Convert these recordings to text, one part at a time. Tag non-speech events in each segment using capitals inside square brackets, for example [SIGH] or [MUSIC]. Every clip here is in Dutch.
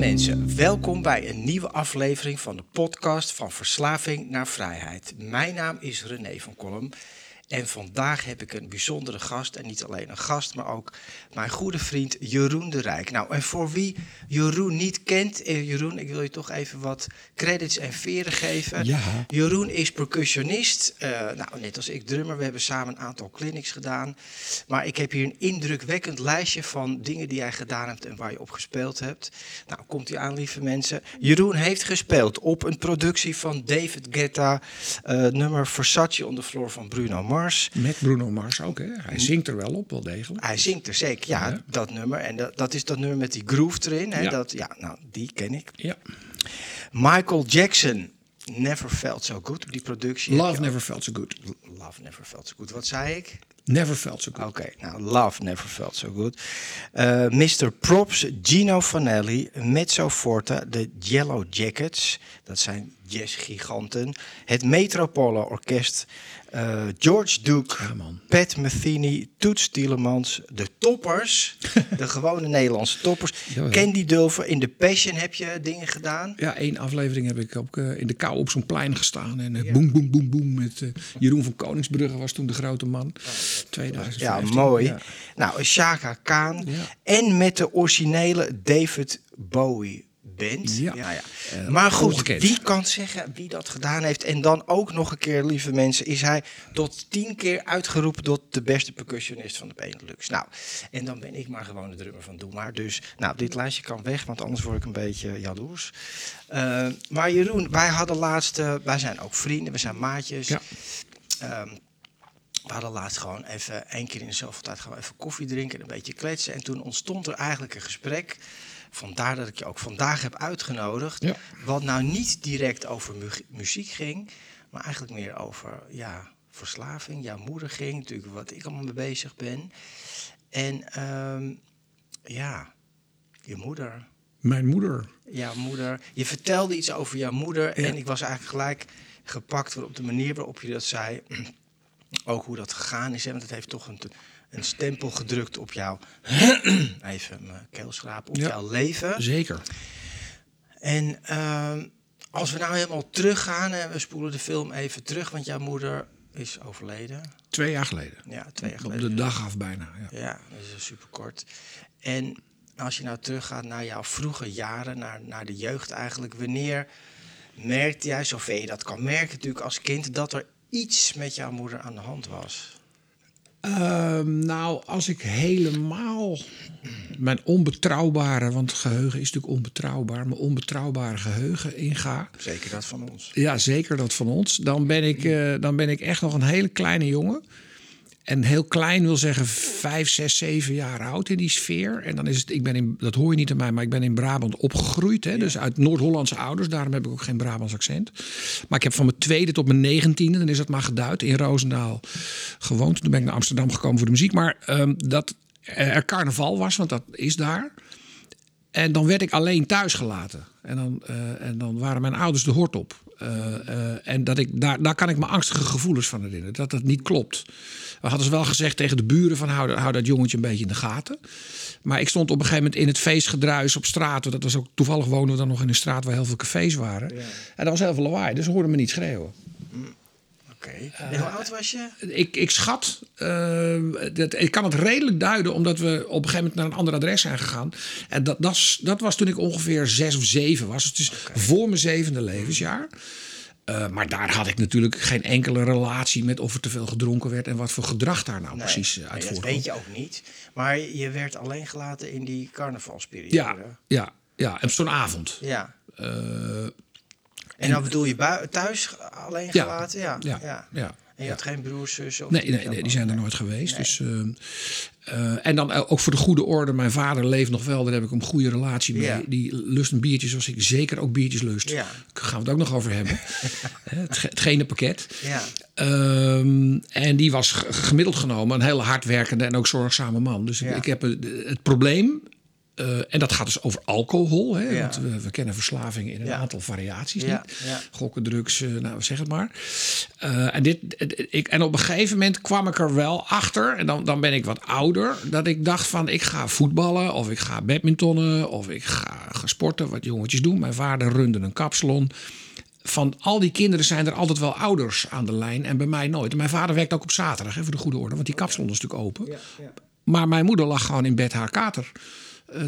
Mensen, welkom bij een nieuwe aflevering van de podcast van Verslaving naar Vrijheid. Mijn naam is René van Kolm. En vandaag heb ik een bijzondere gast. En niet alleen een gast, maar ook mijn goede vriend Jeroen de Rijk. Nou, en voor wie Jeroen niet kent, eh, Jeroen, ik wil je toch even wat credits en veren geven. Ja. Jeroen is percussionist. eh, nou, net als ik drummer. We hebben samen een aantal clinics gedaan. Maar ik heb hier een indrukwekkend lijstje van dingen die jij gedaan hebt en waar je op gespeeld hebt. Nou, komt hij aan, lieve mensen. Jeroen heeft gespeeld op een productie van David Guetta, eh, nummer Versace on the Floor van Bruno Mars. Met Bruno Mars ook, hè? Hij zingt er wel op, wel degelijk. Hij zingt er zeker, ja, Ja. dat nummer. En dat, dat is dat nummer met die groove erin. Hè? Ja. Dat, ja, nou, die ken ik. Ja. Michael Jackson, Never Felt So Good, op die productie. Love never felt so good. Love Never Felt So Good. Wat zei ik? Never felt so good. Oké, nou, Love Never Felt So Good. Eh, Mr. Props, Gino Vanelli, Mezzo Forte, de Yellow Jackets. Dat zijn jazzgiganten. Het Metropole Orkest. eh, George Duke, Ja. Pat Metheny, Toets Tielemans, de toppers, [LAUGHS] de gewone Nederlandse toppers. Jawel. Candy Dulver, in The Passion heb je dingen gedaan. Ja, één aflevering heb ik ook eh, in de kou op zo'n plein gestaan. En uh, boem, boem, boem, boem. Met eh, Jeroen van Koningsbrugge was toen de grote man. 2015. Ja, mooi. Nou, Shaka Khan. En met de originele David Bowie band. Ja. ja. Eh, maar goed, ongekend. wie kan zeggen wie dat gedaan heeft? En dan ook nog een keer, lieve mensen, is hij tot tien keer uitgeroepen tot de beste percussionist van de Benelux. Nou, en dan ben ik maar gewoon de drummer van Doe Maar. Dus, nou, dit lijstje kan weg, want anders word ik een beetje jaloers. Eh, maar Jeroen, wij hadden laatst, eh, wij zijn ook vrienden, we zijn maatjes. Ja. Ehm, we hadden laatst gewoon even één keer in de zoveel tijd gewoon even koffie drinken en een beetje kletsen. En toen ontstond er eigenlijk een gesprek. Vandaar dat ik je ook vandaag heb uitgenodigd. Ja. Wat nou niet direct over mu- muziek ging, maar eigenlijk meer over ja, verslaving. Jouw moeder ging, natuurlijk wat ik allemaal mee bezig ben. En ehm, ja, je moeder. Mijn moeder. Jouw moeder. Je vertelde iets over jouw moeder. Ja. En ik was eigenlijk gelijk gepakt op de manier waarop je dat zei. [CLEARS THROAT] Ook hoe dat gegaan is. Hè? Want het heeft toch een, een stempel gedrukt op jouw. [CLEARS THROAT] Even mijn keel schrapen. Op Ja. jouw leven. Zeker. En ehm, als we nou helemaal teruggaan. En we spoelen de film even terug. Want jouw moeder is overleden. Twee jaar geleden. Ja, twee jaar Op geleden. de dag af bijna. Ja. Ja, dat is super kort. En als je nou teruggaat naar jouw vroege jaren, naar, naar de jeugd eigenlijk, wanneer merkte jij, zover je dat kan merken natuurlijk als kind, dat er iets met jouw moeder aan de hand was? Ehm, nou, als ik helemaal mijn onbetrouwbare, want geheugen is natuurlijk onbetrouwbaar, mijn onbetrouwbare geheugen inga. Zeker dat van ons. Ja, zeker dat van ons. Dan ben ik, eh, dan ben ik echt nog een hele kleine jongen. En heel klein wil zeggen vijf, zes, zeven jaar oud in die sfeer. En dan is het, ik ben in, dat hoor je niet aan mij, maar ik ben in Brabant opgegroeid. Hè, Dus uit Noord-Hollandse ouders, daarom heb ik ook geen Brabants accent. Maar ik heb van mijn tweede tot mijn negentiende, dan is dat maar geduid, in Roosendaal gewoond. Toen ben ik naar Amsterdam gekomen voor de muziek. Maar ehm, dat er carnaval was, want dat is daar. En dan werd ik alleen thuis gelaten. En dan, eh, en dan waren mijn ouders de hort op. Eh, eh, en dat ik, daar, daar kan ik me angstige gevoelens van herinneren. Dat dat niet klopt. We hadden ze wel gezegd tegen de buren van hou, hou dat jongetje een beetje in de gaten. Maar ik stond op een gegeven moment in het feestgedruis op straat. Dat was ook, toevallig woonden we dan nog in een straat waar heel veel cafés waren. En dat was heel veel lawaai, dus ze hoorden me niet schreeuwen. Oké. En hoe oud was je? Ik, ik schat, eh, dat, ik kan het redelijk duiden, omdat we op een gegeven moment naar een ander adres zijn gegaan. En dat, dat, is- dat was toen ik ongeveer zes of zeven was. Het is voor mijn zevende levensjaar. Eh, maar daar had ik natuurlijk geen enkele relatie met of er te veel gedronken werd en wat voor gedrag daar nou precies eh, Nee, uit dat weet je ook niet. Maar je werd alleen gelaten in die carnavalsperiode. Ja, ja, ja. En zo'n avond. Ja. Eh, En dan bedoel je thuis alleen gelaten? Ja. ja, ja. ja. En je had geen broers, zussen? Of Nee, nee, nee, die zijn er nooit geweest. Dus, eh, eh, en dan ook voor de goede orde, mijn vader leeft nog wel, daar heb ik een goede relatie mee. Ja. Die lust een biertje zoals ik zeker ook biertjes lust. Ja. Daar gaan we het ook nog over hebben. [LAUGHS] Het, ge- het gene pakket. Ja. Ehm, en die was gemiddeld genomen een hele hardwerkende en ook zorgzame man. Dus Ja. ik heb het, het probleem. Eh, en dat gaat dus over alcohol. Hè? Ja. Want we, we kennen verslaving in een Ja. aantal variaties. Ja, Niet? Gokken, drugs, eh, nou zeg het maar. Eh, en, dit, ik, en op een gegeven moment kwam ik er wel achter. En dan, dan ben ik wat ouder. Dat ik dacht van ik ga voetballen. Of ik ga badmintonnen. Of ik ga, ga sporten. Wat jongetjes doen. Mijn vader runde een kapsalon van al die kinderen zijn er altijd wel ouders aan de lijn en bij mij nooit. En mijn vader werkt ook op zaterdag, hè, voor de goede orde, want die kapsalon is natuurlijk open. Maar mijn moeder lag gewoon in bed haar kater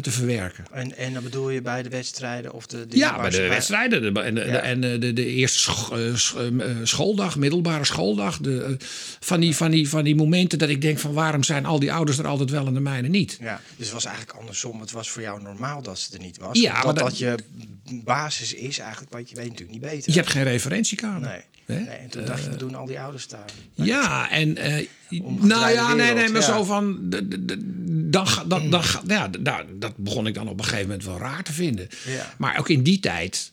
te verwerken. En, en dan bedoel je bij de wedstrijden of de... de Ja, bij de wedstrijden de- en, de, Ja. en de, de, de eerste eh, sch- eh, schooldag, middelbare schooldag. De, eh, van, die, van, die, van die momenten dat ik denk van waarom zijn al die ouders er altijd wel en de mijne niet? Ja, dus het was eigenlijk andersom. Het was voor jou normaal dat ze er niet was. Ja, dat, dat- je basis is eigenlijk, want je weet natuurlijk niet beter. Je hebt geen referentiekader. Nee. Hè? nee. En toen dacht je, we doen al die ouders daar. Ja, en eh, nou ja, nee, nee, maar zo van. d- d- d- Dan, ga- dan, dan, ga- ja, dat begon ik dan op een gegeven moment wel raar te vinden. Maar ook in die tijd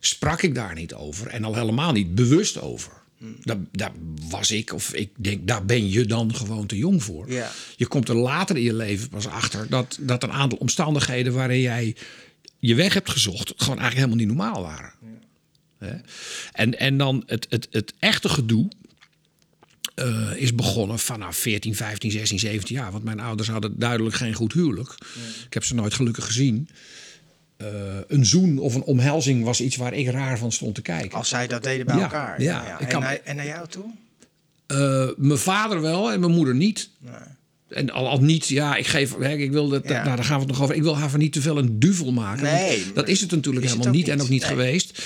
sprak ik daar niet over en al helemaal niet bewust over. Hmm. Daar, daar was ik, of ik denk, daar ben je dan gewoon te jong voor. Je komt er later in je leven pas achter dat, dat een aantal omstandigheden waarin jij je weg hebt gezocht, gewoon eigenlijk helemaal niet normaal waren. En, en dan het, het, het echte gedoe eh, is begonnen vanaf 14, 15, 16, 17 jaar. Want mijn ouders hadden duidelijk geen goed huwelijk. Ik heb ze nooit gelukkig gezien. Eh, een zoen of een omhelzing was iets waar ik raar van stond te kijken. Als zij dat deden bij Ja, elkaar. ja. En, kan- naar, en naar jou toe? Eh, mijn vader wel en mijn moeder niet. Nee. En al, al niet, ja, ik geef, hè, ik wil dat, Ja. nou, daar gaan we het nog over. Ik wil haar van niet te veel een duvel maken. Nee, dat is het natuurlijk het helemaal niet en ook niet Nee. geweest.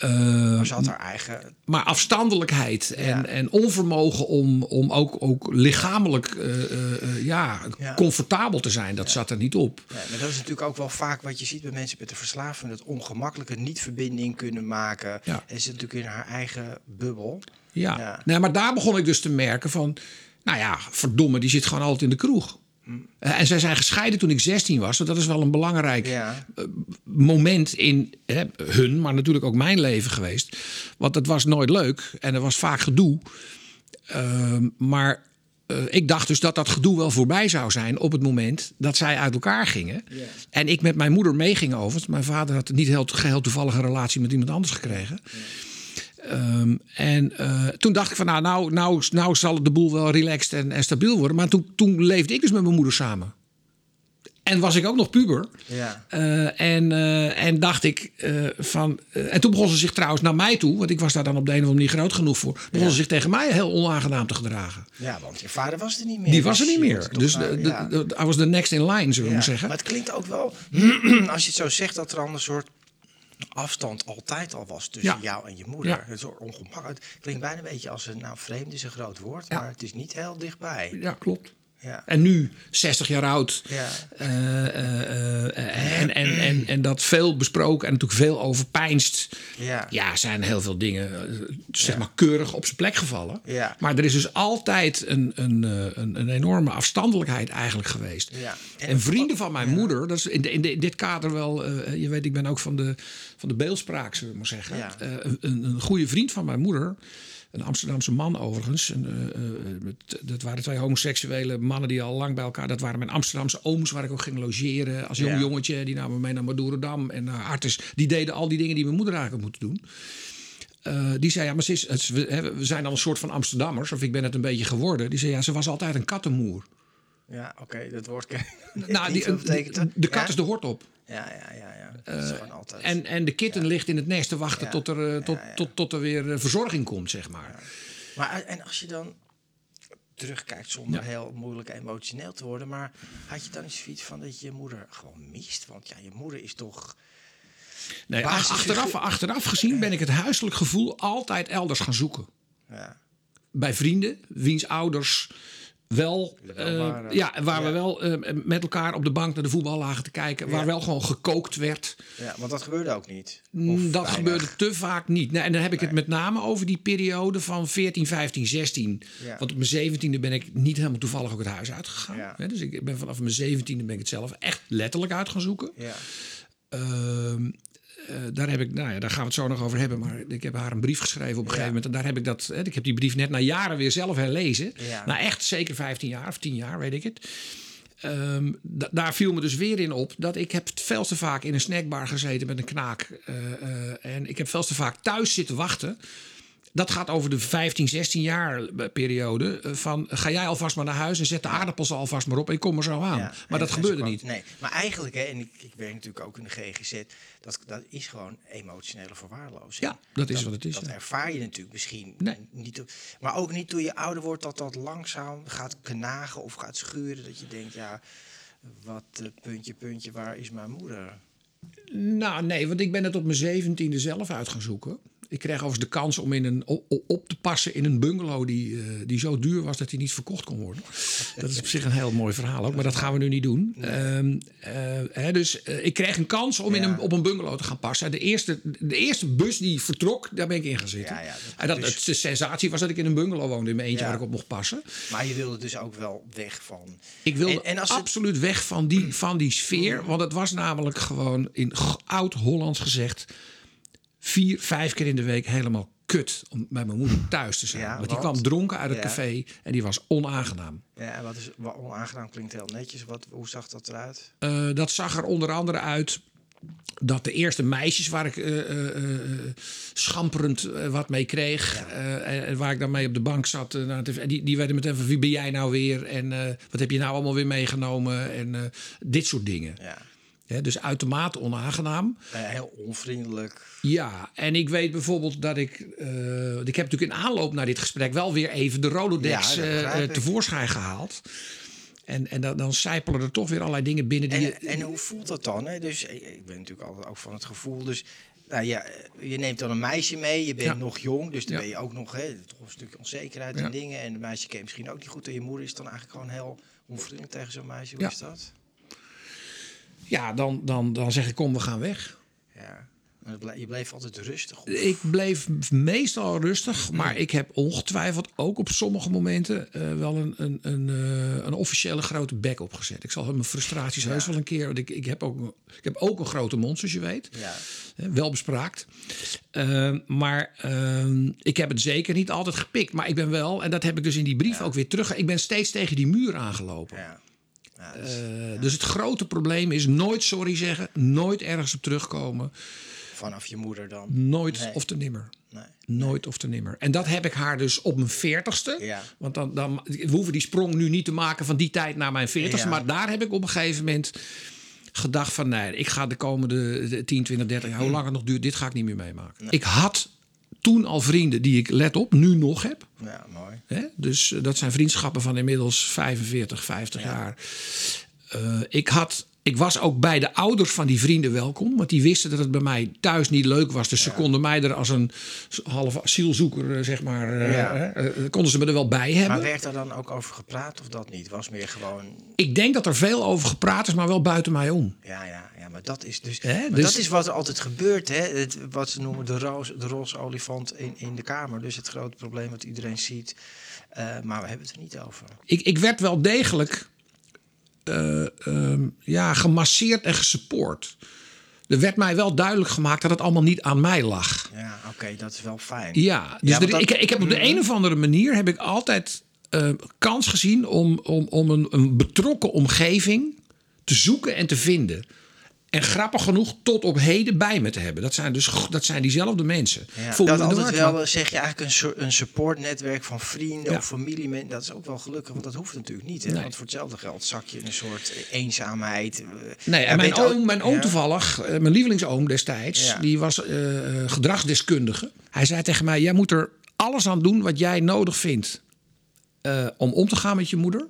Eh, eigen... maar afstandelijkheid en, Ja. en onvermogen om, om ook, ook lichamelijk eh, eh, ja, Ja. comfortabel te zijn, dat zat er niet op. Maar dat is natuurlijk ook wel vaak wat je ziet bij mensen met een verslaving. Dat ongemakkelijke niet verbinding kunnen maken. Ja. En ze natuurlijk in haar eigen bubbel. Ja. Ja. Nee, maar daar begon ik dus te merken van... Nou ja, verdomme, die zit gewoon altijd in de kroeg. Eh, En zij zijn gescheiden toen ik 16 was. Dat is wel een belangrijk Ja. eh, moment in hè, hun, maar natuurlijk ook mijn leven geweest. Want het was nooit leuk en er was vaak gedoe. Ehm, maar eh, ik dacht dus dat dat gedoe wel voorbij zou zijn op het moment dat zij uit elkaar gingen. En ik met mijn moeder meeging over. Want mijn vader had niet heel, geheel toevallige relatie met iemand anders gekregen. Ehm, en eh, toen dacht ik van nou, nou, nou, nou zal de boel wel relaxed en, en stabiel worden. Maar toen, toen leefde ik dus met mijn moeder samen. En was ik ook nog puber. Ja. Eh, en, eh, en dacht ik van. en toen begon ze zich trouwens naar mij toe, want ik was daar dan op de een of andere manier groot genoeg voor. Begon ze zich tegen mij heel onaangenaam te gedragen. ja, want je vader was er niet meer. Die was er niet meer. Dus de, de, ja. de- I was the next in line, zullen we zeggen. Maar het klinkt ook wel, [CLEARS THROAT] als je het zo zegt, dat er dan een soort afstand altijd al was tussen Ja. jou en je moeder. Ja. Het soort ongemak. Het klinkt bijna een beetje als een, nou vreemd is een groot woord, Ja. maar het is niet heel dichtbij. Ja, klopt. Ja. En nu, 60 jaar oud. Ja. eh, eh, eh, en, en, en, en dat veel besproken en natuurlijk veel overpijnst. Ja. Ja, zijn heel veel dingen zeg maar keurig op zijn plek gevallen. Maar er is dus altijd een, een, een, een enorme afstandelijkheid eigenlijk geweest. Ja. En- En, vrienden van mijn moeder, dat is in, de- in, de- in dit kader wel, je weet, ik ben ook van de, van de beeldspraak, zullen we maar zeggen. Een, een goede vriend van mijn moeder, een Amsterdamse man overigens. En, eh, eh, met- dat waren twee homoseksuele mannen die al lang bij elkaar. Dat waren mijn Amsterdamse ooms waar ik ook ging logeren als jong Ja. jongetje. Die namen me mee naar Madurodam en naar Artis. Die deden al die dingen die mijn moeder eigenlijk had moeten doen. Eh, die zei, ja, maar ze is, het we, we zijn dan een soort van Amsterdammers, of ik ben het een beetje geworden. Die zei, ja, ze was altijd een kattenmoer. Ja, oké, dat woord ken Nou, die, dat? de kat Ja? is de hort op. Ja, ja, ja. ja. Dat is gewoon altijd. En, en de kitten ligt in het nest te wachten Ja. tot, er, eh, tot, Ja, ja. Tot, tot er weer eh, verzorging komt, zeg maar. Maar en als je dan terugkijkt zonder heel moeilijk emotioneel te worden, maar had je dan eens zoiets van dat je je moeder gewoon mist? Want ja, je moeder is toch. Nee, Basis- achteraf, achteraf gezien ben ik het huiselijk gevoel altijd elders gaan zoeken. Ja, Bij vrienden, wiens ouders wel, eh, waren. ja, waar we wel eh, met elkaar op de bank naar de voetbal lagen te kijken, waar wel gewoon gekookt werd. ja, want dat gebeurde ook niet. Of Mm, dat weinig. gebeurde te vaak niet. Nee, en dan heb ik het met name over die periode van 14, 15, 16. Ja. Want op mijn 17e ben ik niet helemaal toevallig ook het huis uitgegaan. Hè, Dus ik ben vanaf mijn 17e ben ik het zelf echt letterlijk uit gaan zoeken. Ja, Ehm, eh, daar, heb ik, nou ja, daar gaan we het zo nog over hebben. Maar ik heb haar een brief geschreven op een gegeven moment. En daar heb ik dat. Hè, ik heb die brief net na jaren weer zelf herlezen. Ja. Na echt zeker 15 jaar of 10 jaar, weet ik het. Ehm, da- daar viel me dus weer in op dat ik heb veel te vaak in een snackbar gezeten met een knaak. eh, eh, en ik heb veel te vaak thuis zitten wachten. Dat gaat over de 15, 16 jaar eh, periode. eh, Van ga jij alvast maar naar huis en zet de aardappels alvast maar op en ik kom er zo aan. ja. maar dat gebeurde niet. Nee, maar eigenlijk, hè, en ik, ik werk natuurlijk ook in de GGZ, dat, dat is gewoon emotionele verwaarlozing. Ja, dat is wat het is, Dat ja. ervaar je natuurlijk misschien Nee. niet. Maar ook niet toen je ouder wordt, dat dat langzaam gaat knagen of gaat schuren. Dat je denkt, ja, wat eh, puntje, puntje, waar is mijn moeder? Nou, nee, want ik ben het op mijn zeventiende zelf uit gaan zoeken. Ik kreeg overigens de kans om in een, op te passen in een bungalow die, eh, die zo duur was dat hij niet verkocht kon worden. Dat is op zich een heel mooi verhaal ook, maar dat gaan we nu niet doen. Ehm, eh, hè, dus eh, ik kreeg een kans om in een, op een bungalow te gaan passen. De eerste, de eerste bus die vertrok, daar ben ik in gaan zitten. Ja, ja, dat- en dat, dus- de sensatie was dat ik in een bungalow woonde in mijn eentje waar ik op mocht passen. Maar je wilde dus ook wel weg van. Ik wilde En- en als het- absoluut weg van die, van die sfeer. Want het was namelijk gewoon in oud-Hollands gezegd... vier, vijf keer in de week helemaal kut om bij mijn moeder thuis te zijn. Ja, want die kwam dronken uit het Ja. café en die was onaangenaam. Ja, en wat is wat onaangenaam klinkt heel netjes. Wat, hoe zag dat eruit? Eh, dat zag er onder andere uit dat de eerste meisjes waar ik eh, eh, schamperend wat mee kreeg... en, waar ik dan mee op de bank zat, naar de tv, die, die werden meteen van wie ben jij nou weer? En wat heb je nou allemaal weer meegenomen? En dit soort dingen. Ja. Dus uitermate onaangenaam. Eh, heel onvriendelijk. Ja, en ik weet bijvoorbeeld dat ik... eh, ik heb natuurlijk in aanloop naar dit gesprek... wel weer even de Rolodex Ja, eh, tevoorschijn gehaald. En, en dan, dan sijpelen er toch weer allerlei dingen binnen die... je- En, en hoe voelt dat dan? Hè? Dus ik ben natuurlijk altijd ook van het gevoel. Dus nou ja, je neemt dan een meisje mee. Je bent Ja. nog jong, dus dan Ja. ben je ook nog hè, toch een stukje onzekerheid en dingen. En de meisje kent misschien ook niet goed. En je moeder is dan eigenlijk gewoon heel onvriendelijk tegen zo'n meisje. Hoe is dat? Ja, dan, dan, dan zeg ik kom, we gaan weg. Ja. Je bleef altijd rustig. Of, Ik bleef meestal rustig, maar ik heb ongetwijfeld ook op sommige momenten eh, wel een, een, een, eh, een officiële grote bek opgezet. Ik zal mijn frustraties heus wel een keer. Want ik, ik, heb ook, ik heb ook een grote mond, zoals je weet. ja. Wel bespraakt. Eh, maar eh, ik heb het zeker niet altijd gepikt. Maar ik ben wel, en dat heb ik dus in die brief ook weer terug. Ik ben steeds tegen die muur aangelopen. Ja. Ja, dus Eh, Dus het grote probleem is nooit sorry zeggen, nooit ergens op terugkomen, vanaf je moeder dan. nooit Nee. of te nimmer. Nee. Nooit of te nimmer. En dat heb ik haar dus op mijn veertigste. Ja. Want dan, dan, we hoeven die sprong nu niet te maken van die tijd naar mijn veertigste. Maar daar heb ik op een gegeven moment gedacht van... nee, ik ga de komende 10, 20, 30 jaar, hoe lang het nog duurt... dit ga ik niet meer meemaken. Ik had toen al vrienden die ik, let op, nu nog heb. Ja, mooi. Hè? Dus eh, dat zijn vriendschappen van inmiddels 45, 50 jaar. Eh, ik, had, ik was ook bij de ouders van die vrienden welkom. Want die wisten dat het bij mij thuis niet leuk was. Dus ze konden mij er als een half asielzoeker, eh, zeg maar... eh, Ja. eh, konden ze me er wel bij hebben. Maar werd er dan ook over gepraat of dat niet? Was meer gewoon Ik denk dat er veel over gepraat is, maar wel buiten mij om. Ja, ja, ja, maar dat is dus, Hè, maar dus- dat is wat er altijd gebeurt, hè? Het, wat ze noemen de, roos, de roze olifant in, in de kamer. Dus het grote probleem wat iedereen ziet. Maar we hebben het er niet over. Ik, ik werd wel degelijk eh, ehm, ja, gemasseerd en gesupport. Er werd mij wel duidelijk gemaakt dat het allemaal niet aan mij lag. Ja, oké, dat is wel fijn. Ja, dus Ja, want er- dat- ik, ik heb op de een of andere manier heb ik altijd eh, kans gezien om, om, om een, een betrokken omgeving te zoeken en te vinden. En grappig genoeg tot op heden bij me te hebben. Dat zijn dus dat zijn diezelfde mensen. Ja, Voel dat altijd wel, maar- zeg je eigenlijk een, soort- een supportnetwerk van vrienden Ja. of familie. Dat is ook wel gelukkig, want dat hoeft natuurlijk niet. Hè? Nee. Want voor hetzelfde geld zak je in een soort eenzaamheid. Eh, Nee, en mijn oom, mijn oom ja. toevallig, eh, mijn lievelingsoom destijds, die was eh, gedragsdeskundige. Hij zei tegen mij: Jij moet er alles aan doen wat jij nodig vindt om om te gaan met je moeder.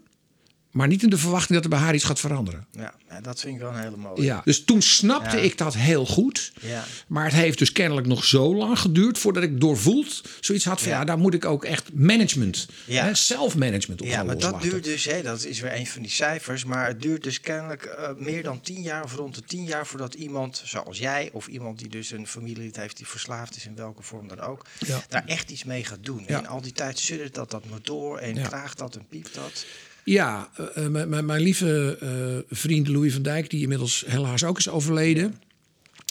Maar niet in de verwachting dat er bij haar iets gaat veranderen. Ja, ja, dat vind ik wel een hele mooie. Ja. Dus toen snapte Ja. ik dat heel goed. Ja. Maar het heeft dus kennelijk nog zo lang geduurd voordat ik doorvoeld zoiets had van ja, Ja. daar moet ik ook echt management, Ja. hè, self-management op Ja, maar dat duurt dus, hè, dat is weer een van die cijfers, maar het duurt dus kennelijk eh, meer dan tien jaar of rond de tien jaar voordat iemand zoals jij of iemand die dus een familielid heeft die verslaafd is in welke vorm dan ook, daar echt iets mee gaat doen. En al die tijd suddert dat dat maar door en kraagt dat en piept dat. Ja, eh, eh, mijn- lieve eh, vriend Louis van Dijk, die inmiddels helaas ook is overleden,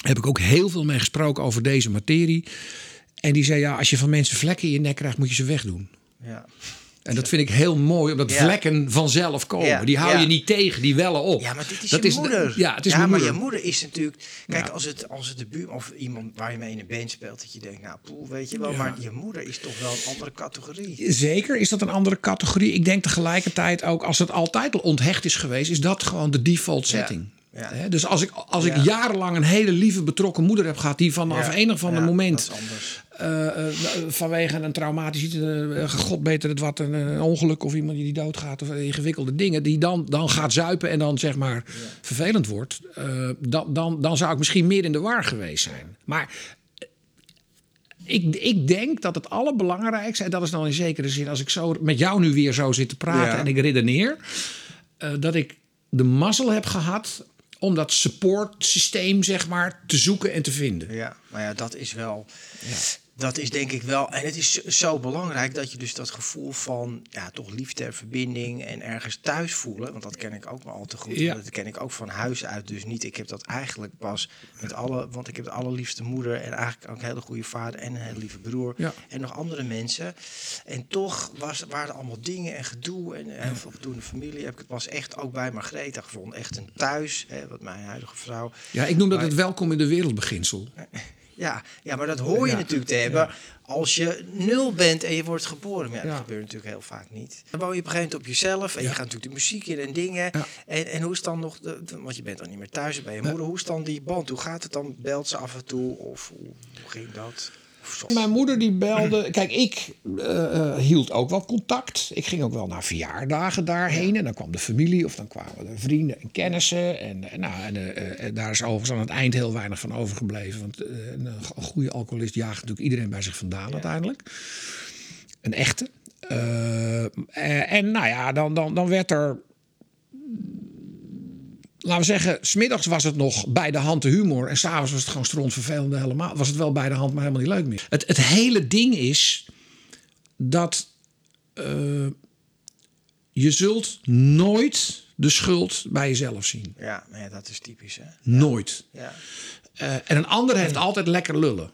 heb ik ook heel veel mee gesproken over deze materie. En die zei: ja, als je van mensen vlekken in je nek krijgt, moet je ze wegdoen. Ja. En dat vind ik heel mooi, omdat Ja. vlekken vanzelf komen. Ja, Die hou je niet tegen, die wellen op. Ja, maar dit is dat je de- moeder. ja, het is ja, mijn maar moeder. je moeder is natuurlijk... Kijk, als, het, als het de buur of iemand waar je mee in een band speelt... dat je denkt, nou, poel, weet je wel. Maar je moeder is toch wel een andere categorie. Zeker is dat een andere categorie. Ik denk tegelijkertijd ook, als het altijd al onthecht is geweest, is dat gewoon de default setting. Ja. Dus als ik, als ik Ja. jarenlang een hele lieve betrokken moeder heb gehad, die vanaf Ja. een of ander moment eh, eh, vanwege een traumatisch iets, eh, god beter het wat, een, ongeluk of iemand die doodgaat of ingewikkelde dingen, die dan, dan gaat zuipen en dan zeg maar vervelend wordt, dan, dan, dan zou ik misschien meer in de war geweest zijn. Maar ik, ik denk dat het allerbelangrijkste, en dat is dan in zekere zin, als ik zo met jou nu weer zo zit te praten Ja. en ik redeneer, eh, dat ik de mazzel heb gehad om dat supportsysteem, zeg maar, te zoeken en te vinden. Ja, maar ja, dat is wel. Dat is denk ik wel. En het is zo- belangrijk dat je dus dat gevoel van. Ja, toch liefde en verbinding. En ergens thuis voelen. Want dat ken ik ook maar al te goed. Ja. Dat ken ik ook van huis uit. Dus niet. Ik heb dat eigenlijk pas met alle. Want ik heb de allerliefste moeder. En eigenlijk ook een hele goede vader. En een hele lieve broer. Ja. En nog andere mensen. En toch was, waren er allemaal dingen en gedoe. En heel veel gedoe familie. Heb ik het pas echt ook bij Margrethe gevonden. Echt een thuis. Hè, wat mijn huidige vrouw. Ja, ik noem dat Maar- het welkom in de wereldbeginsel. [LAUGHS] Ja, ja, maar dat hoor je Ja, natuurlijk te hebben als je nul bent en je wordt geboren. Maar ja, dat gebeurt natuurlijk heel vaak niet. Dan woon je op een gegeven moment op jezelf en je gaat natuurlijk de muziek in en dingen. En, en hoe is dan nog, de, de- want je bent dan niet meer thuis bij je moeder. Hoe is dan die band? Hoe gaat het dan? Belt ze af en toe? Of hoe, hoe ging dat? Mijn moeder die belde. Kijk, ik eh, eh, hield ook wel contact. Ik ging ook wel naar verjaardagen daarheen. En dan kwam de familie of dan kwamen de vrienden en kennissen. En, eh, nou, en, daar is overigens aan het eind heel weinig van overgebleven. Want een, goede alcoholist jaagt natuurlijk iedereen bij zich vandaan uiteindelijk. Een echte. Eh, en nou ja, dan, dan, dan werd er laten we zeggen, smiddags was het nog bij de hand de humor. En s'avonds was het gewoon strontvervelend helemaal. Was het wel bij de hand, maar helemaal niet leuk meer. Het, het hele ding is dat eh, je zult nooit de schuld bij jezelf zien. Ja, ja, dat is typisch hè. Nooit. Ja, Eh, en een ander heeft altijd lekker lullen.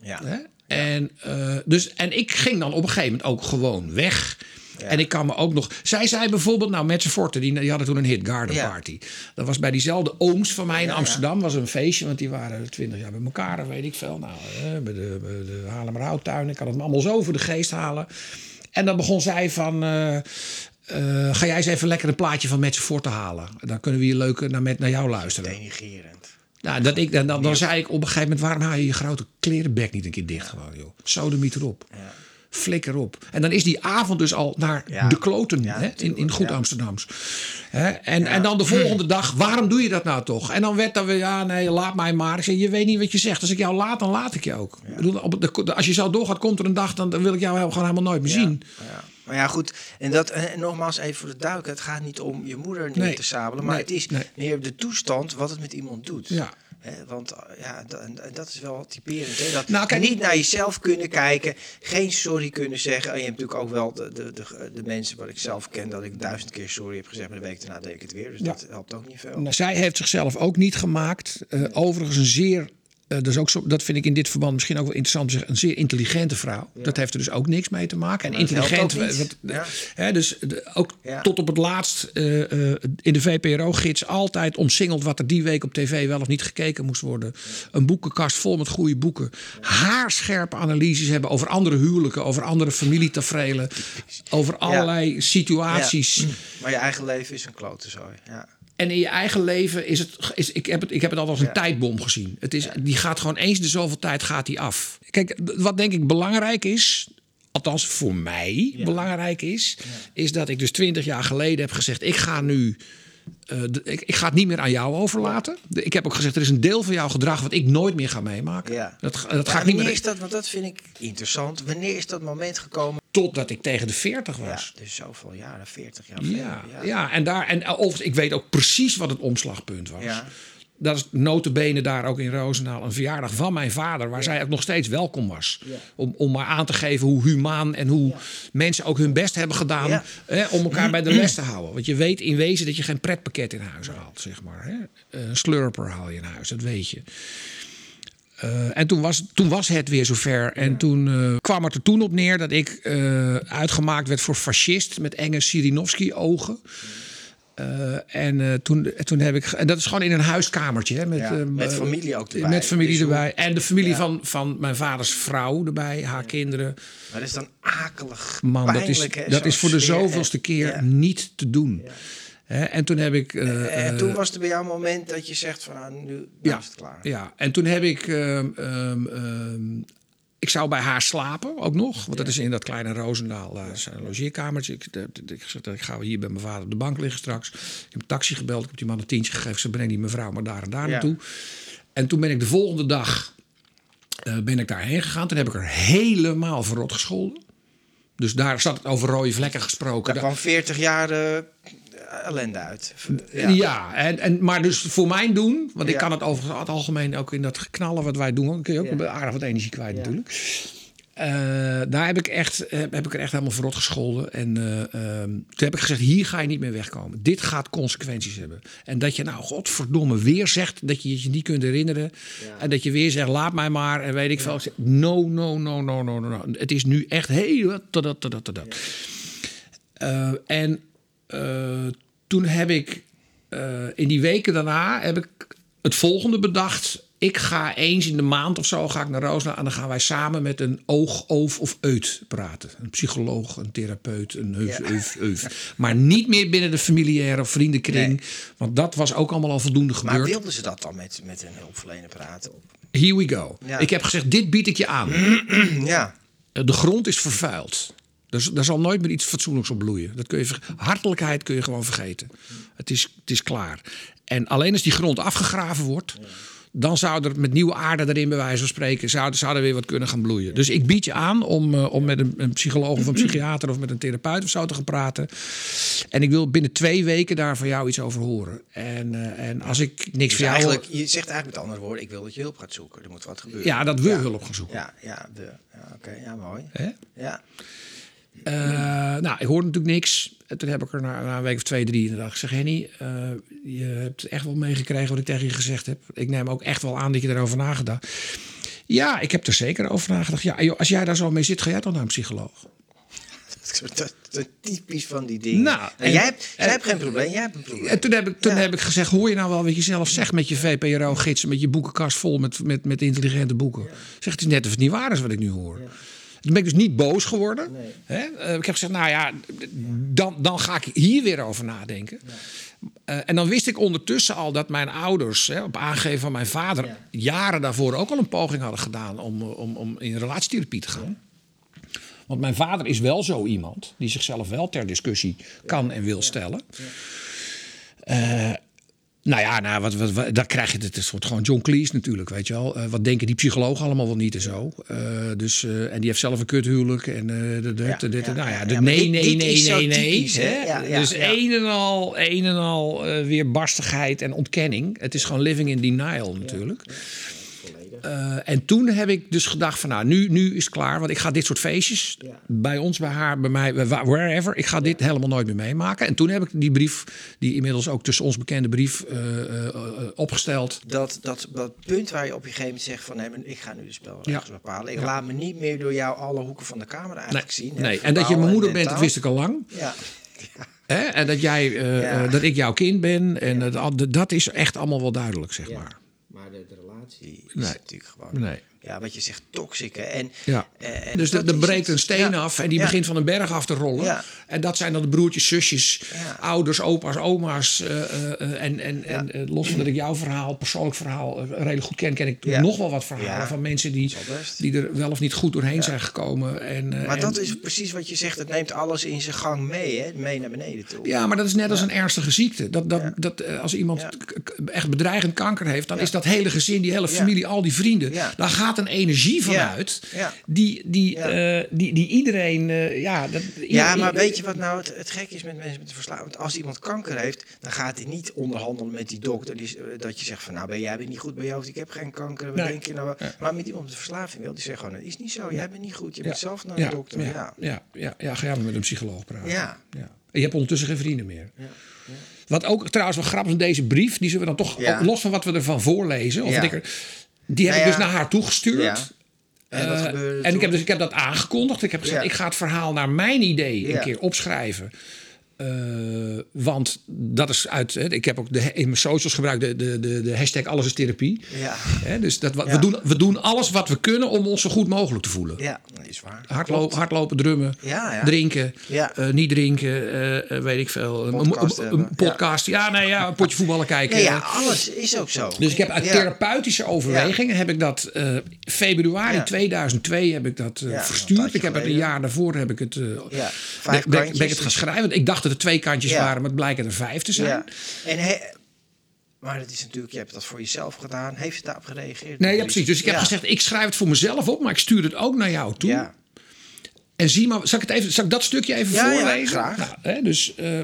ja. Hè? En, eh, dus, en ik ging dan op een gegeven moment ook gewoon weg. En ik kan me ook nog. Zij zei bijvoorbeeld, nou, Met Forte, die, die hadden toen een hit Garden Ja. Party. Dat was bij diezelfde ooms van mij in ja. Amsterdam. Was een feestje, want die waren twintig jaar bij elkaar, en weet ik veel. Nou, eh, bij de, bij de Haarlemmerhouttuin. Ik kan het me allemaal zo voor de geest halen. En dan begon zij van. eh, eh, ga jij eens even lekker een plaatje van Met Forte halen? Dan kunnen we hier leuk naar, met, naar jou luisteren. Denigerend. Nou, dat ik, dan, dan, dan zei ik op een gegeven moment... waarom haal je je grote klerenbek niet een keer dicht gewoon, joh? Sodemiet erop. Ja. Flikker op. En dan is die avond dus al naar Ja. de kloten Ja, hè, in, in goed ja. Amsterdams. Hè? En, en dan de volgende dag, waarom doe je dat nou toch? En dan werd dan weer, ja nee, laat mij maar. Ik zei, je weet niet wat je zegt. Als ik jou laat, dan laat ik je ook. Ik bedoel, op de, als je zo doorgaat, komt er een dag... dan, dan wil ik jou gewoon helemaal nooit meer zien. Ja. Maar ja, goed. En, dat, en nogmaals even voor de duik. Het gaat niet om je moeder neer Nee. te sabelen. Maar Nee. het is Nee. meer de toestand wat het met iemand doet. Ja. Want eh, ja, dat is wel typerend. Hè? Dat Nou, kijk- niet naar jezelf kunnen kijken. Geen sorry kunnen zeggen. En je hebt natuurlijk ook wel de, de, de, de mensen wat ik zelf ken. Dat ik duizend keer sorry heb gezegd. Maar de week daarna deed ik het weer. Dus Ja. dat helpt ook niet veel. Nou, zij heeft zichzelf ook niet gemaakt. Eh, overigens een zeer, eh, dat, is ook zo, dat vind ik in dit verband misschien ook wel interessant een zeer intelligente vrouw. Dat heeft er dus ook niks mee te maken. En intelligent, wat- Ja. hè, dus de- ook Ja. tot op het laatst eh, eh, in de VPRO-gids altijd omsingeld wat er die week op tv wel of niet gekeken moest worden. Een boekenkast vol met goede boeken. Haarscherpe analyses hebben over andere huwelijken, over andere familietaferelen, [LAUGHS] over allerlei situaties. Maar je eigen leven is een klote zooi. Ja. En in je eigen leven is het. Is, ik, heb het ik heb het altijd als een Ja. tijdbom gezien. Het is, Die gaat gewoon eens de zoveel tijd gaat die af. Kijk, wat denk ik belangrijk is. althans voor mij belangrijk is, is dat ik dus twintig jaar geleden heb gezegd: ik ga nu. eh, ik, ik ga het niet meer aan jou overlaten. Ik heb ook gezegd: er is een deel van jouw gedrag wat ik nooit meer ga meemaken. Ja. Dat, dat Maar ga ik niet wanneer meer. is dat? Want dat vind ik interessant. Wanneer is dat moment gekomen? Totdat ik tegen de 40 Ja, was. dus zoveel jaren, 40 jaar. Ja, ja. en, daar, en overigens, ik weet ook precies wat het omslagpunt was. Ja. Dat is notabene daar ook in Roosendaal een verjaardag van mijn vader... waar zij ook nog steeds welkom was. Om, om maar aan te geven hoe humaan en hoe mensen ook hun best hebben gedaan... Hè, om elkaar bij de [CLEARS THROAT] les te houden. Want je weet in wezen dat je geen pretpakket in huis haalt, zeg maar. Hè? Een slurper haal je in huis, dat weet je. Eh, en toen was, toen was het weer zover. En toen eh, kwam het er toen op neer dat ik eh, uitgemaakt werd voor fascist met enge Sirinovski-ogen. En toen, toen heb ik. En dat is gewoon in een huiskamertje. Hè, met, Ja, met familie ook erbij. Met familie Dus erbij. En de familie Ja. van, van mijn vaders vrouw erbij, haar kinderen. Maar dat is dan akelig. Man, dat is, dat is voor de zoveelste keer niet te doen. En toen heb ik. eh, En toen was er bij jou een moment dat je zegt van nou, nu, nu Ja, is het klaar. ja, en toen heb ik. ehm, ehm, ehm, ik zou bij haar slapen ook nog. Want dat is in dat kleine Roosendaal. eh, zijn logeerkamertje. Ik, ik ik ga hier bij mijn vader op de bank liggen straks. Ik heb een taxi gebeld. Ik heb die man een tientje gegeven. Ze brengt die mevrouw maar daar en daar Ja. naartoe. En toen ben ik de volgende dag. eh, ben ik daarheen gegaan. Toen heb ik er helemaal verrot gescholden. Dus daar zat het over rode vlekken gesproken. Daar kwam 40 jaar eh, ellende uit. Ja, en, en, maar dus voor mijn doen, want ik kan het over het algemeen ook in dat geknallen wat wij doen, kun je ook aardig wat energie kwijt natuurlijk. Eh, daar heb ik, echt, heb, heb ik er echt helemaal verrot gescholden. En eh, ehm, toen heb ik gezegd, hier ga je niet meer wegkomen. Dit gaat consequenties hebben. En dat je nou, godverdomme, weer zegt dat je je niet kunt herinneren. En dat je weer zegt, laat mij maar. En weet ik veel. No, no, no, no, no, no, no. Het is nu echt heel... Eh, en eh, toen heb ik eh, in die weken daarna heb ik het volgende bedacht. Ik ga eens in de maand of zo ga ik naar Roosnaal en dan gaan wij samen met een oog, oof of eut praten. Een psycholoog, een therapeut, een heuf, Ja. euf, euf. Maar niet meer binnen de familiaire of vriendenkring. Nee. Want dat was ook allemaal al voldoende Maar gebeurd. wilden ze dat dan met, met een hulpverlener praten? Here we go. Ja. Ik heb gezegd, dit bied ik je aan. [CLEARS THROAT] Ja, Eh, De grond is vervuild. Dus daar zal nooit meer iets fatsoenlijks op bloeien. Dat kun je Hartelijkheid kun je gewoon vergeten. Het is, het is klaar. En alleen als die grond afgegraven wordt... dan zou er met nieuwe aarde erin, bij wijze van spreken... zou, zou er weer wat kunnen gaan bloeien. Dus ik bied je aan om, eh, om met een, een psycholoog of een psychiater... of met een therapeut of zo te gaan praten. En ik wil binnen twee weken daar van jou iets over horen. En, eh, en als ik niks dus van jou... eigenlijk, je zegt eigenlijk met andere woorden, ik wil dat je hulp gaat zoeken. Er moet wat gebeuren. Ja, dat we hulp gaan zoeken. Ja, ja, de, ja oké, ja, mooi. Ja. Eh, nou, ik hoorde natuurlijk niks. En toen heb ik er na, na een week of twee, drie inderdaad gezegd... Henny, eh, je hebt echt wel meegekregen wat ik tegen je gezegd heb. Ik neem ook echt wel aan dat je erover nagedacht. Ja, ik heb er zeker over nagedacht. Ja, joh, als jij daar zo mee zit, ga jij dan naar een psycholoog? [LAUGHS] Dat, dat, dat typisch van die dingen. Nou, en, en- jij, hebt, jij en- hebt geen probleem, jij hebt een probleem. En toen heb ik, toen Ja. heb ik gezegd, hoor je nou wel wat je zelf zegt met je VPRO-gidsen... met je boekenkast vol met, met, met intelligente boeken? Zeg, het is net of het niet waar is wat ik nu hoor. Toen ben ik dus niet boos geworden. Hè? Eh, ik heb gezegd, nou ja, dan, dan ga ik hier weer over nadenken. Eh, en dan wist ik ondertussen al dat mijn ouders, hè, op aangeven van mijn vader... Ja. jaren daarvoor ook al een poging hadden gedaan om, om, om in relatietherapie te gaan. Want mijn vader is wel zo iemand die zichzelf wel ter discussie kan en wil stellen. Eh, nou ja, nou, wat, wat, wat- dan krijg je het. Het wordt gewoon John Cleese natuurlijk, weet je wel. Eh, wat denken die psychologen allemaal wel niet en zo. Eh, dus, eh, en die heeft zelf een kuthuwelijk. En de, de, Ja, de- ja, nou ja, de ja, nee, dit- nee, dit nee, nee, nee. typisch, hè? dus een en al, een en al weer barstigheid en ontkenning. Het is gewoon living in denial natuurlijk. Eh, en toen heb ik dus gedacht van nou, nu, nu is het klaar. Want ik ga dit soort feestjes bij ons, bij haar, bij mij, wherever. Ik ga dit helemaal nooit meer meemaken. En toen heb ik die brief, die inmiddels ook tussen ons bekende brief eh, eh, opgesteld. Dat, dat, dat punt waar je op een gegeven moment zegt van... Nee, maar ik ga nu de spelregels Ja. bepalen. Ik laat me niet meer door jou alle hoeken van de kamer Nee, eigenlijk zien. nee. En dat je mijn moeder en bent, dat wist ik al lang. Ja. [LAUGHS] Hè? En dat, jij, dat ik jouw kind ben. En dat, dat is echt allemaal wel duidelijk, zeg maar. Relatie is Nee. natuurlijk gewoon... Nee. Ja, wat je zegt, toxic. Hè? En, Ja. eh, en dus dat er is breekt een steen Ja. af en die Ja. begint van een berg af te rollen. Ja. En dat zijn dan de broertjes, zusjes, ouders, opa's, oma's. eh, eh, en en, en los van dat ik jouw verhaal, persoonlijk verhaal, redelijk goed ken, ken ik nog wel wat verhalen van mensen die, die er wel of niet goed doorheen zijn gekomen. En, Maar en- dat is precies wat je zegt. Het neemt alles in zijn gang mee, hè? mee naar beneden toe. Ja, maar dat is net als een ernstige ziekte. Dat, dat, dat, als iemand echt bedreigend kanker heeft, dan is dat hele gezin, die hele familie, al die vrienden, Ja. daar een energie vanuit. Ja. Die, die, Ja. eh, die, die iedereen. eh, ja, dat, Ja, maar weet je wat nou het, het gek is met mensen met verslaving? Want als iemand kanker heeft, dan gaat hij niet onderhandelen met die dokter. Die, eh, dat je zegt van, nou ben jij bent niet goed bij je hoofd, ik heb geen kanker, wat Nee. denk je nou? Maar met iemand met verslaving wil die zeggen gewoon, dat is niet zo, jij bent niet goed, je Ja. moet zelf naar ja, de dokter. ja, Ja. ja, ja, ja, ga jij maar met een psycholoog praten. Ja. Ja. En je hebt ondertussen geen vrienden meer. Wat ook trouwens wel grappig is, deze brief, die zullen we dan toch, Ja. los van wat we ervan voorlezen, of Ja. er, die heb Nou ik dus ja. naar haar toegestuurd. Ja. En Eh, en ik heb, dus, ik heb dat aangekondigd. Ik heb gezegd, Ja. ik ga het verhaal naar mijn idee een keer opschrijven. Eh, want dat is uit. Hè, ik heb ook de, in mijn socials gebruikt de, de, de, de hashtag alles is therapie. Ja. Hè, dus dat, we, Ja. we, doen, we doen alles wat we kunnen om ons zo goed mogelijk te voelen. Ja, dat is waar. Hardlopen, Klopt. hardlopen, drummen, Ja, ja. drinken, Ja. eh, niet drinken, eh, weet ik veel. Een- Podcast een, een, hebben, een podcast, ja. nee, ja, een potje voetballen kijken. Ja, alles is ook zo. Dus ik heb uit therapeutische overwegingen heb ik dat februari Ja. 2002 heb ik dat verstuurd. Ik heb het een jaar daarvoor heb ik het. Ja, ben, ben- ben ik het gaan schrijven. Ik dacht dat er twee kantjes Ja. waren, maar het blijken er vijf te zijn. Ja. En he- maar het is natuurlijk, je hebt dat voor jezelf gedaan. Heeft het daarop gereageerd? Nee, ja, precies. Dus ik heb gezegd, ik schrijf het voor mezelf op, maar ik stuur het ook naar jou toe. Ja. En zie maar, zal ik, het even, zal ik dat stukje even voorlezen? graag. Nou, hè, dus eh,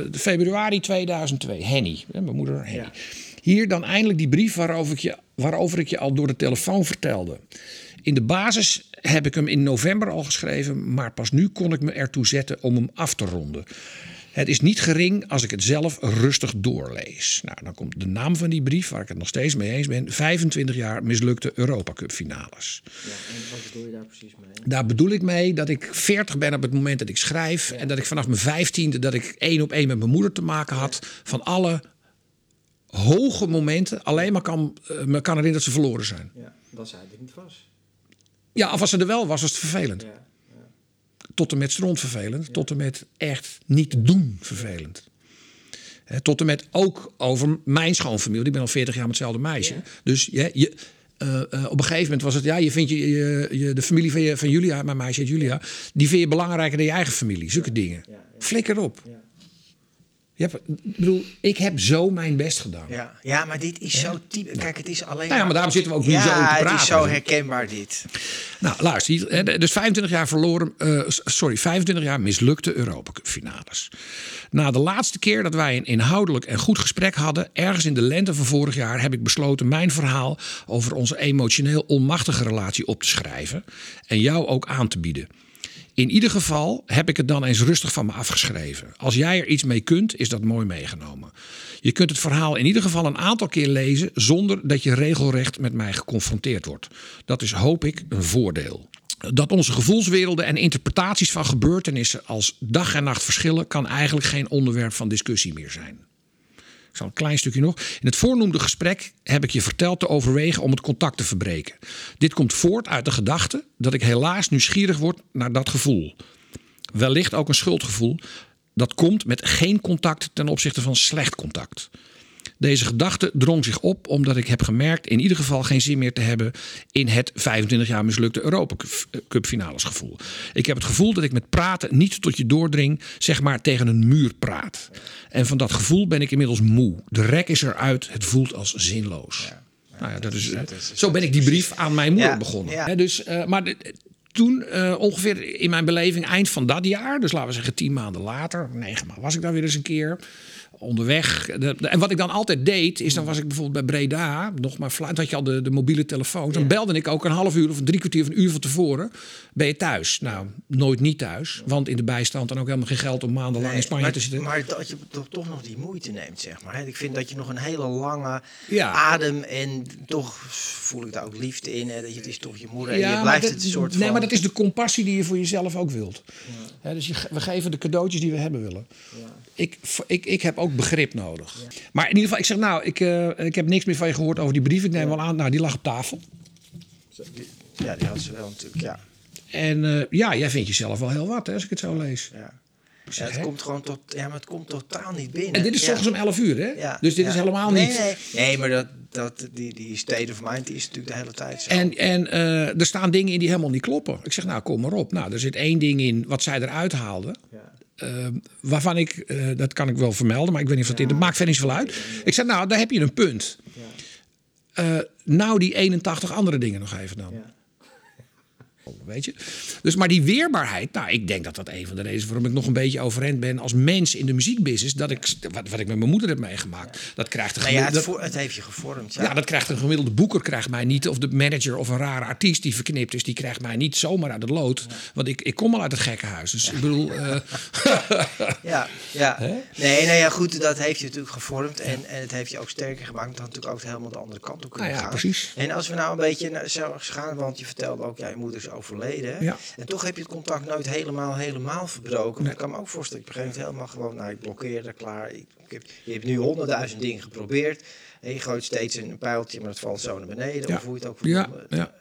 eh, februari 2002, Henny, hè, mijn moeder Henny. Hier dan eindelijk die brief waarover ik, je, waarover ik je al door de telefoon vertelde. In de basis heb ik hem in november al geschreven, maar pas nu kon ik me ertoe zetten om hem af te ronden. Het is niet gering als ik het zelf rustig doorlees. Nou, dan komt de naam van die brief, waar ik het nog steeds mee eens ben. 25 jaar mislukte Europa Cup finales. Ja, en wat bedoel je daar precies mee? Daar bedoel ik mee dat ik 40 ben op het moment dat ik schrijf. En dat ik vanaf mijn vijftiende dat ik één op één met mijn moeder te maken had. Van alle hoge momenten alleen maar kan, eh, me kan herinneren dat ze verloren zijn. Ja, dat zij er niet was. Ja, of als ze er wel was, was het vervelend. Ja, Tot en met stront vervelend. Tot en met echt niet te doen vervelend. Tot en met ook over mijn schoonfamilie. Ik ben al 40 jaar met hetzelfde meisje. Dus je, je, eh, eh, op een gegeven moment was het... Ja, je vindt je, je, je- de familie van, je, van Julia, mijn meisje heet Julia... die vind je belangrijker dan je eigen familie. Zulke dingen. Flikker op. ja. Ik bedoel, ik heb zo mijn best gedaan. Ja. ja, maar dit is zo typisch. Kijk, het is alleen. Nou ja, maar daarom zitten we ook nu ja, zo te praten. het is zo herkenbaar dit. Nou, luister. Dus 25 jaar verloren. s- sorry, 25 jaar mislukte Europa finales. Na de laatste keer dat wij een inhoudelijk en goed gesprek hadden, ergens in de lente van vorig jaar, heb ik besloten mijn verhaal over onze emotioneel onmachtige relatie op te schrijven en jou ook aan te bieden. In ieder geval heb ik het dan eens rustig van me afgeschreven. Als jij er iets mee kunt, is dat mooi meegenomen. Je kunt het verhaal in ieder geval een aantal keer lezen zonder dat je regelrecht met mij geconfronteerd wordt. Dat is, hoop ik, een voordeel. Dat onze gevoelswerelden en interpretaties van gebeurtenissen als dag en nacht verschillen, kan eigenlijk geen onderwerp van discussie meer zijn. Ik zal een klein stukje nog. In het voornoemde gesprek heb ik je verteld te overwegen om het contact te verbreken. Dit komt voort uit de gedachte dat ik helaas nieuwsgierig word naar dat gevoel. Wellicht ook een schuldgevoel. Dat komt met geen contact ten opzichte van slecht contact. Deze gedachte drong zich op omdat ik heb gemerkt in ieder geval geen zin meer te hebben in het 25 jaar mislukte Europa Cup finales gevoel. Ik heb het gevoel dat ik met praten niet tot je doordring, zeg maar tegen een muur praat. En van dat gevoel ben ik inmiddels moe. De rek is eruit, het voelt als zinloos. nou ja, dat is, zo ben ik die brief aan mijn moeder Ja, begonnen. dus, eh, maar de- toen, eh, ongeveer in mijn beleving, eind van dat jaar, dus laten we zeggen tien maanden later, negen maanden, was ik daar weer eens een keer onderweg. De- de- en wat ik dan altijd deed, is dan was ik bijvoorbeeld bij Breda, nog maar fluit, had je al de, de mobiele telefoon. Dan belde ik ook een half uur of een drie kwartier of een uur van tevoren. Ben je thuis? Nou, nooit niet thuis, want in de bijstand en ook helemaal geen geld om maandenlang in Spanje maar, te zitten. maar dat je toch, toch nog die moeite neemt, zeg maar. Ik vind dat je nog een hele lange Ja. adem en toch voel ik daar ook liefde in. Hè, dat je, het is toch je moeder en je blijft dat, het een soort nee, van... maar dat is de compassie die je voor jezelf ook wilt. Dus je, we geven de cadeautjes die we hebben willen. Ik, ik, ik heb ook begrip nodig. Maar in ieder geval, ik zeg nou, ik, eh, ik heb niks meer van je gehoord over die brief. Ik neem wel aan, nou, die lag op tafel. Ja, die had ze wel natuurlijk, ja. En eh, ja, jij vindt jezelf wel heel wat, hè, als ik het zo lees. ja. Ja, het komt gewoon tot, ja, maar het komt totaal niet binnen. En dit is ja. om 11 uur, hè? Ja, Dus dit ja. is helemaal niet. Nee, nee, maar dat, dat, die, die state of mind die is natuurlijk de hele tijd zo. En, en eh, er staan dingen in die helemaal niet kloppen. Ik zeg, nou, kom maar op. Nou, er zit één ding in wat zij eruit haalde. Ja. Eh, waarvan ik, eh, dat kan ik wel vermelden, maar ik weet niet of dat in. Dat maakt verder niet zoveel uit. Ik zeg, nou, daar heb je een punt. Eh, nou, die 81 andere dingen nog even dan. Ja. Weet je? Dus, maar die weerbaarheid, nou, ik denk dat dat een van de redenen is waarom ik nog een beetje overeind ben als mens in de muziekbusiness. Dat ik, wat, wat ik met mijn moeder heb meegemaakt, dat krijgt een Nou ja, het, gemiddelde- voor- het heeft je gevormd. Ja. ja, dat krijgt een gemiddelde boeker krijgt mij niet. Of de manager of een rare artiest die verknipt is, die krijgt mij niet zomaar uit het lood. Want ik, ik kom al uit het gekkenhuis. Dus ik bedoel, eh, [LAUGHS] Ja, ja. Hè? Nee, nee, ja, goed, dat heeft je natuurlijk gevormd en, en het heeft je ook sterker gemaakt. Had natuurlijk ook helemaal de andere kant op kunnen Nou ja, gaan. precies. En als we nou een beetje naar gaan, want je vertelde ook, ja, je moeder is overleden. hè? Ja. En toch heb je het contact nooit helemaal, helemaal verbroken. Ik kan me ook voorstellen, een gegeven moment helemaal gewoon, nou, ik blokkeer er klaar. Ik, ik heb, je hebt nu honderdduizend dingen geprobeerd. En je gooit steeds een pijltje, maar het valt zo naar beneden. Ja. Of hoe je het ook ja, ja.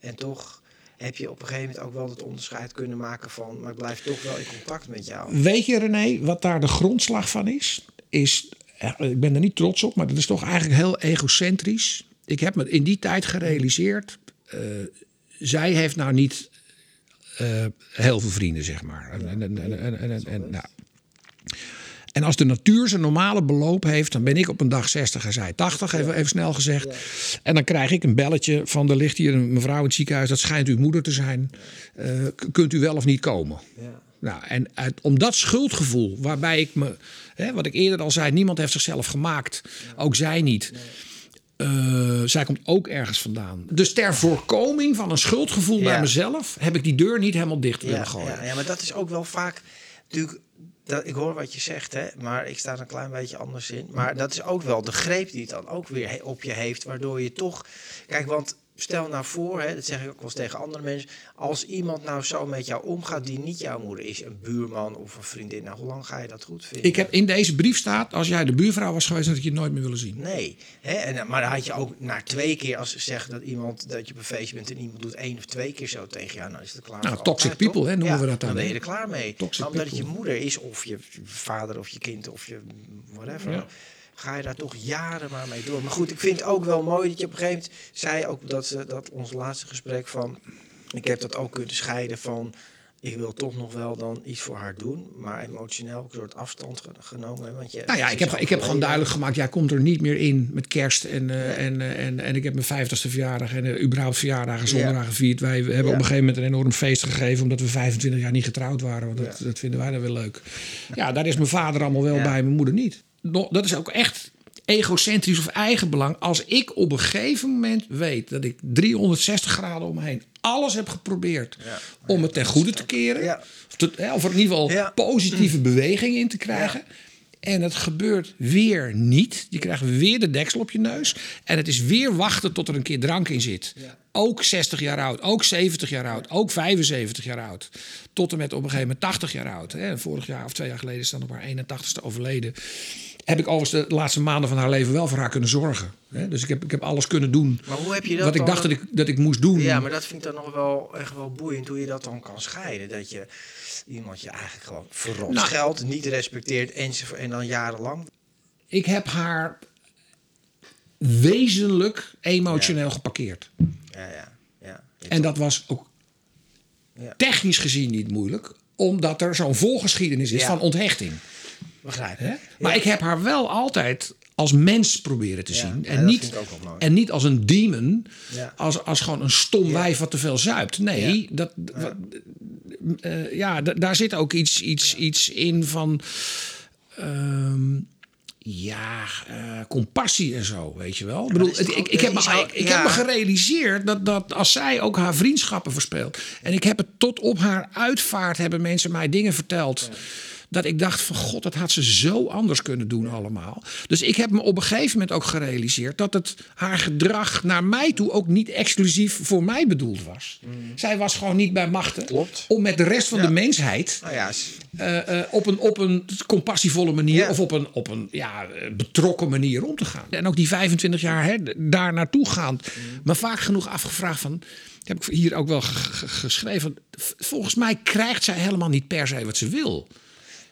En toch heb je op een gegeven moment ook wel het onderscheid kunnen maken van, maar ik blijf toch wel in contact met jou. Weet je, René, wat daar de grondslag van is? Is, ik ben er niet trots op, maar dat is toch eigenlijk heel egocentrisch. Ik heb me in die tijd gerealiseerd. eh, zij heeft nou niet eh, heel veel vrienden, zeg maar. En, en, en, en, en, en, en, nou. en als de natuur zijn normale beloop heeft, dan ben ik op een dag 60 en zij 80, even, even snel gezegd. En dan krijg ik een belletje van er ligt hier een mevrouw in het ziekenhuis, dat schijnt uw moeder te zijn. Eh, kunt u wel of niet komen? Ja. Nou, en uit, om dat schuldgevoel, waarbij ik me, hè, wat ik eerder al zei, niemand heeft zichzelf gemaakt, ook zij niet. Eh, zij komt ook ergens vandaan. Dus ter voorkoming van een schuldgevoel bij mezelf heb ik die deur niet helemaal dicht willen Ja, gooien. ja, ja, maar dat is ook wel vaak natuurlijk. Dat, ik hoor wat je zegt, hè, maar ik sta er een klein beetje anders in. Maar dat is ook wel de greep die het dan ook weer op je heeft, waardoor je toch. Kijk, want stel nou voor, hè, dat zeg ik ook wel eens tegen andere mensen. Als iemand nou zo met jou omgaat die niet jouw moeder is, een buurman of een vriendin, nou, hoe lang ga je dat goed vinden? Ik heb in deze brief staat, als jij de buurvrouw was geweest, had ik je nooit meer willen zien. Nee, hè? En, maar dan had je ook na twee keer, als ze zeggen dat iemand dat je op een feestje bent en iemand doet één of twee keer zo tegen jou, nou is het klaar. Nou, toxic altijd, people, hè, noemen Ja, we dat dan, Dan ben je er klaar mee. Toxic maar omdat het je moeder is, of je vader of je kind of je whatever, Ja. Ga je daar toch jaren maar mee door. Maar goed, ik vind het ook wel mooi dat je op een gegeven moment zei ook dat, ze, dat ons laatste gesprek van, ik heb dat ook kunnen scheiden van. Ik wil toch nog wel dan iets voor haar doen, maar emotioneel een soort afstand ge- genomen. Want je, Nou ja, ik heb, ik heb gewoon duidelijk gemaakt, jij komt er niet meer in met kerst. En, eh, en, eh, en, en ik heb mijn vijftigste verjaardag en uh, überhaupt verjaardagen zonder Ja. gevierd. Wij hebben op een gegeven moment een enorm feest gegeven, omdat we 25 jaar niet getrouwd waren. Want dat, dat vinden wij dan wel leuk. Ja, daar is mijn vader allemaal wel bij, mijn moeder niet. Dat is ook echt egocentrisch of eigenbelang. Als ik op een gegeven moment weet dat ik 360 graden om me heen alles heb geprobeerd Ja. om het ten goede te keren. Ja. Of, te- of er in ieder geval Ja. positieve beweging in te krijgen. En het gebeurt weer niet. Je krijgt weer de deksel op je neus. En het is weer wachten tot er een keer drank in zit. Ja. Ook 60 jaar oud, ook 70 jaar oud, ook 75 jaar oud. Tot en met op een gegeven moment 80 jaar oud. Hè. Vorig jaar of twee jaar geleden is dan op haar 81ste overleden. Heb ik overigens de laatste maanden van haar leven wel voor haar kunnen zorgen. Hè. Dus ik heb, ik heb alles kunnen doen Maar hoe heb je dat wat ik dacht dat ik, dat ik moest doen. Ja, maar dat vind ik dan nog wel echt wel boeiend hoe je dat dan kan scheiden. Dat je iemand je eigenlijk gewoon verrot Nou. geld niet respecteert enzovoort en dan jarenlang. Ik heb haar wezenlijk emotioneel geparkeerd. Ja, ja, ja. En dat was ook Ja. technisch gezien niet moeilijk, omdat er zo'n volgeschiedenis is Ja. van onthechting. begrijp Hè? je. Maar ik heb haar wel altijd als mens proberen te zien. En, niet, en niet als een demon, als, als gewoon een stom wijf wat te veel zuipt. Nee, dat, wat- eh, ja, da- daar zit ook iets, iets, iets in van. ehm, ja, eh, compassie en zo, weet je wel. Ik, bedoel, het- ik, ook- ik, heb, me, ik, ook- ik ja. heb me gerealiseerd dat, dat als zij ook haar vriendschappen verspeelt. En ik heb het tot op haar uitvaart hebben mensen mij dingen verteld. Dat ik dacht van god, dat had ze zo anders kunnen doen allemaal. Dus ik heb me op een gegeven moment ook gerealiseerd dat het haar gedrag naar mij toe ook niet exclusief voor mij bedoeld was. Zij was gewoon niet bij machten Klopt. om met de rest van Ja. de mensheid Nou ja, eh, eh, op, een, op een compassievolle manier Ja. of op een, op een ja, eh, betrokken manier om te gaan. En ook die 25 jaar hè, daar naartoe gaand, me vaak genoeg afgevraagd van. Heb ik hier ook wel ge- ge- geschreven. Volgens mij krijgt zij helemaal niet per se wat ze wil.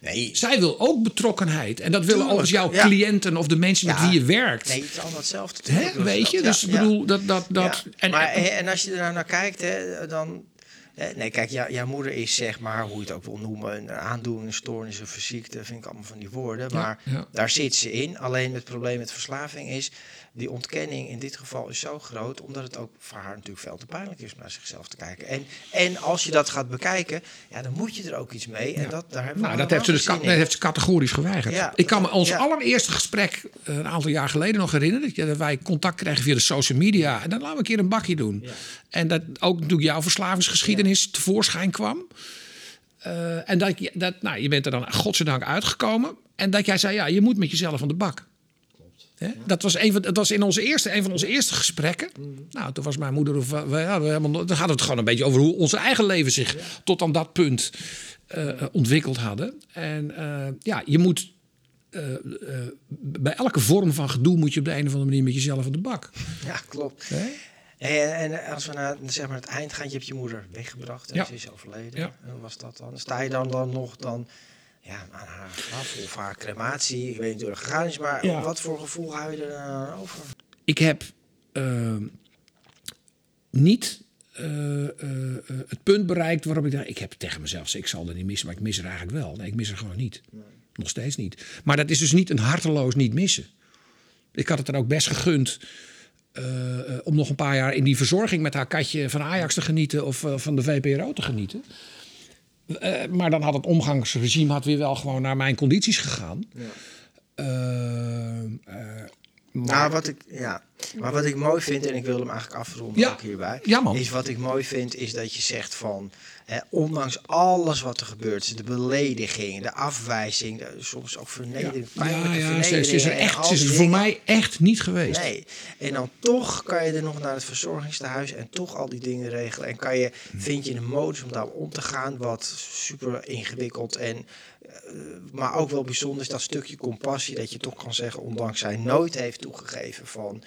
Nee. Zij wil ook betrokkenheid. En dat willen ook jouw ja. cliënten of de mensen met wie je werkt. Nee, het is allemaal hetzelfde. Hè, weet je? Dus ik bedoel, dat. dat, dat en, maar, en als je er nou naar kijkt, hè, dan. Nee, kijk, jou- jouw moeder is zeg maar, hoe je het ook wil noemen, een aandoening, een stoornis, een verziekte, vind ik allemaal van die woorden. Ja, Maar ja. daar zit ze in. Alleen het probleem met verslaving is, die ontkenning in dit geval is zo groot, omdat het ook voor haar natuurlijk veel te pijnlijk is om naar zichzelf te kijken. En, en als je dat gaat bekijken, ja, dan moet je er ook iets mee. En dat, daar hebben we Nou, dat heeft ze dus in. heeft ze categorisch geweigerd. Ja, ik kan me ons ja. allereerste gesprek eh, een aantal jaar geleden nog herinneren. Dat Dat wij contact kregen via de social media. En dan laten we een keer een bakje doen. En dat ook natuurlijk jouw verslavingsgeschiedenis tevoorschijn kwam. Eh, en dat, je- dat, nou, je bent er dan godzijdank uitgekomen. En dat jij zei, ja, je moet met jezelf aan de bak. Dat, was een van, dat was in onze eerste, een van onze eerste gesprekken. Nou, toen was mijn moeder... Of, we, ja, we helemaal, dan gaat het gewoon een beetje over hoe onze eigen leven zich tot aan dat punt eh, ontwikkeld hadden. En eh, ja, je moet... eh, eh, bij elke vorm van gedoe moet je op de een of andere manier met jezelf aan de bak. Ja, klopt. En, als we naar zeg maar, het eind gaan, je hebt je moeder weggebracht en Ja. ze is overleden. Ja. En was dat dan? Sta je dan, dan nog dan, ja, aan haar graf of haar crematie? Ik weet niet hoe het gegaan is, maar Ja. wat voor gevoel hou je er dan over? Ik heb eh, niet eh, eh, eh, het punt bereikt waarop ik dacht... ik heb tegen mezelf gezegd, ik zal er niet missen, maar ik mis er eigenlijk wel. Nee, ik mis er gewoon niet. Nog steeds niet. Maar dat is dus niet een harteloos niet missen. Ik had het er ook best gegund eh, eh, om nog een paar jaar in die verzorging met haar katje van Ajax te genieten of eh, van de VPRO te genieten. Eh, maar dan had het omgangsregime had weer wel gewoon naar mijn condities gegaan. Eh, eh, Nou, wat ik, ja. Maar wat ik mooi vind, en ik wil hem eigenlijk afronden Ja. ook hierbij, Ja, man. is wat ik mooi vind, is dat je zegt van, ondanks alles wat er gebeurt, de belediging, de afwijzing, de, soms ook vernedering, pijnlijke Ja, ja, ze, ze is er echt, ze is voor mij echt niet geweest. Nee. En dan toch kan je er nog naar het verzorgingstehuis en toch al die dingen regelen. En kan je, vind je een modus om daar om te gaan, wat super ingewikkeld en eh, maar ook wel bijzonder is dat stukje compassie dat je toch kan zeggen, ondanks zij nooit heeft toegegeven van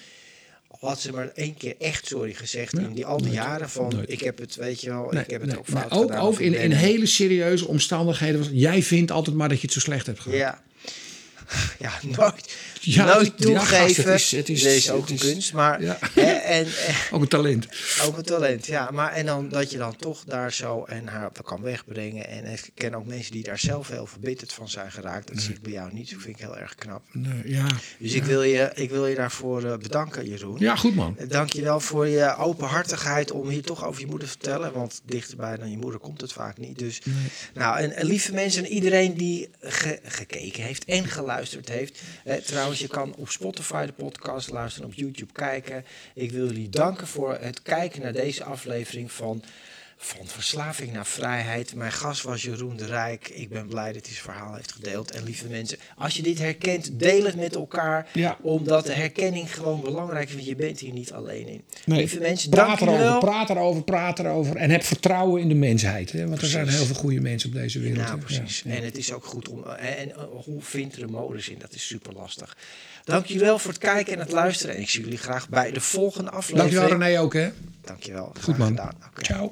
had ze maar één keer echt sorry gezegd in die al die jaren van Nooit. ik heb het, weet je wel, Nee, ik heb het nee, ook fout ook, gedaan. ook in, in hele serieuze omstandigheden. Was, jij vindt altijd maar dat je het zo slecht hebt gehad. Ja. [LAUGHS] Ja, nooit, Ja, nooit ja, toegeven. het is- het is- ook het een is- kunst, maar Ja. en, [LAUGHS] en, Ook een talent. Ook een talent, ja. Maar en dan dat je dan toch daar zo en haar kan wegbrengen. En ik ken ook mensen die daar zelf heel verbitterd van zijn geraakt. Dat zie ik bij jou niet. Dat vind ik heel erg knap. Nee, ja. Dus ik, wil je, ik wil je daarvoor eh, bedanken, Jeroen. ja, goed man. Dank je wel voor je openhartigheid om hier toch over je moeder te vertellen. Want dichterbij dan je moeder komt het vaak niet. Dus, nou, en, en lieve mensen, en iedereen die ge- gekeken heeft en geluisterd heeft. Eh, trouwens, je kan op Spotify de podcast luisteren, op YouTube kijken. Ik wil jullie danken voor het kijken naar deze aflevering van, van Verslaving naar Vrijheid. Mijn gast was Jeroen de Rijk. Ik ben blij dat hij zijn verhaal heeft gedeeld. En lieve mensen, als je dit herkent, deel het met elkaar. Ja. Omdat de herkenning gewoon belangrijk is. Want je bent hier niet alleen in. Nee, Lieve mensen, praat erover, wel. praat erover, praat erover. En heb vertrouwen in de mensheid. Hè? Want er zijn heel veel goede mensen op deze wereld. Nou, precies. Ja. En het is ook goed om. En, en eh, hoe vindt er een modus in? Dat is super lastig. Dank jullie wel voor het kijken en het luisteren. En ik zie jullie graag bij de volgende aflevering. Dankjewel René ook hè. Dankjewel. Goed man. gedaan. Ciao.